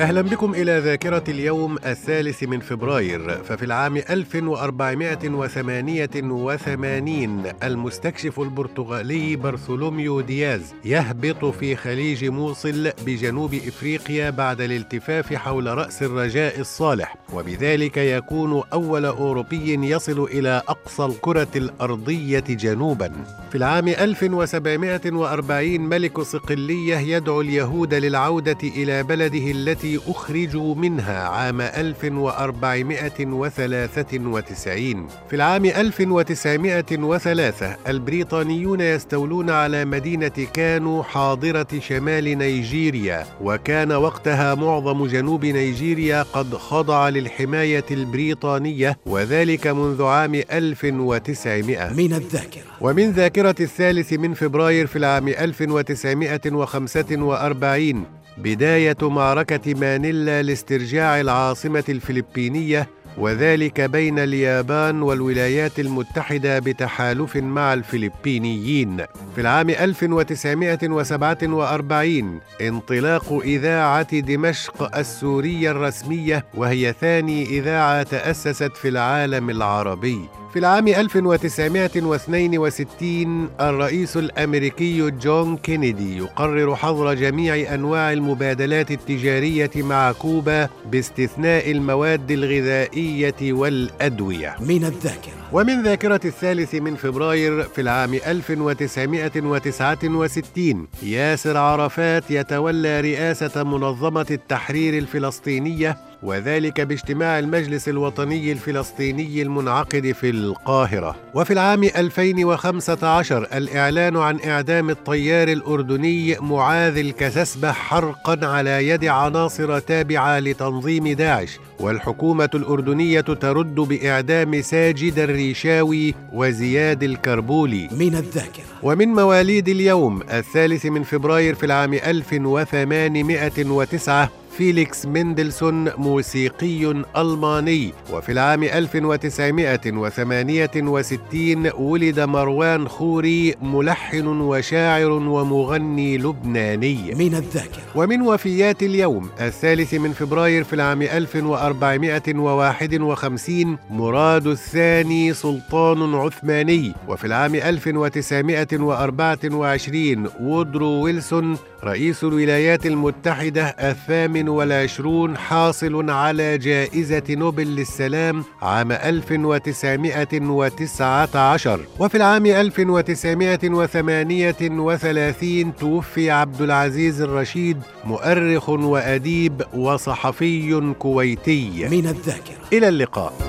أهلا بكم إلى ذاكرة اليوم الثالث من فبراير ففي العام 1488 المستكشف البرتغالي برثولوميو دياز يهبط في خليج موصل بجنوب إفريقيا بعد الالتفاف حول رأس الرجاء الصالح وبذلك يكون أول أوروبي يصل إلى أقصى الكرة الأرضية جنوبا. في العام 1740 ملك صقلية يدعو اليهود للعودة إلى بلده التي التي أخرجوا منها عام 1493 في العام 1903 البريطانيون يستولون على مدينة كانو حاضرة شمال نيجيريا وكان وقتها معظم جنوب نيجيريا قد خضع للحماية البريطانية وذلك منذ عام 1900 من الذاكرة. ومن ذاكرة الثالث من فبراير في العام 1945 بداية معركة مانيلا لاسترجاع العاصمة الفلبينية وذلك بين اليابان والولايات المتحدة بتحالف مع الفلبينيين. في العام 1947 انطلاق إذاعة دمشق السورية الرسمية وهي ثاني إذاعة تأسست في العالم العربي. في العام 1962 الرئيس الأمريكي جون كينيدي يقرر حظر جميع أنواع المبادلات التجارية مع كوبا باستثناء المواد الغذائية والأدوية. من الذاكرة. ومن ذاكرة الثالث من فبراير في العام 1969 ياسر عرفات يتولى رئاسة منظمة التحرير الفلسطينية وذلك باجتماع المجلس الوطني الفلسطيني المنعقد في القاهرة. وفي العام 2015 الإعلان عن إعدام الطيار الأردني معاذ الكسسبة حرقا على يد عناصر تابعة لتنظيم داعش. والحكومة الأردنية ترد بإعدام ساجد الريشاوي وزياد الكربولي. من الذاكرة. ومن مواليد اليوم الثالث من فبراير في العام 1809 فيليكس مندلسون موسيقي ألماني. وفي العام 1968 ولد مروان خوري ملحن وشاعر ومغني لبناني. من الذاكرة. ومن وفيات اليوم الثالث من فبراير في العام 1451 مراد الثاني سلطان عثماني. وفي العام 1924 وودرو ويلسون رئيس الولايات المتحدة الثامن والعشرون حاصل على جائزة نوبل للسلام عام 1919 وفي العام 1938 توفي عبد العزيز الرشيد مؤرخ وأديب وصحفي كويتي. من الذاكرة. إلى اللقاء.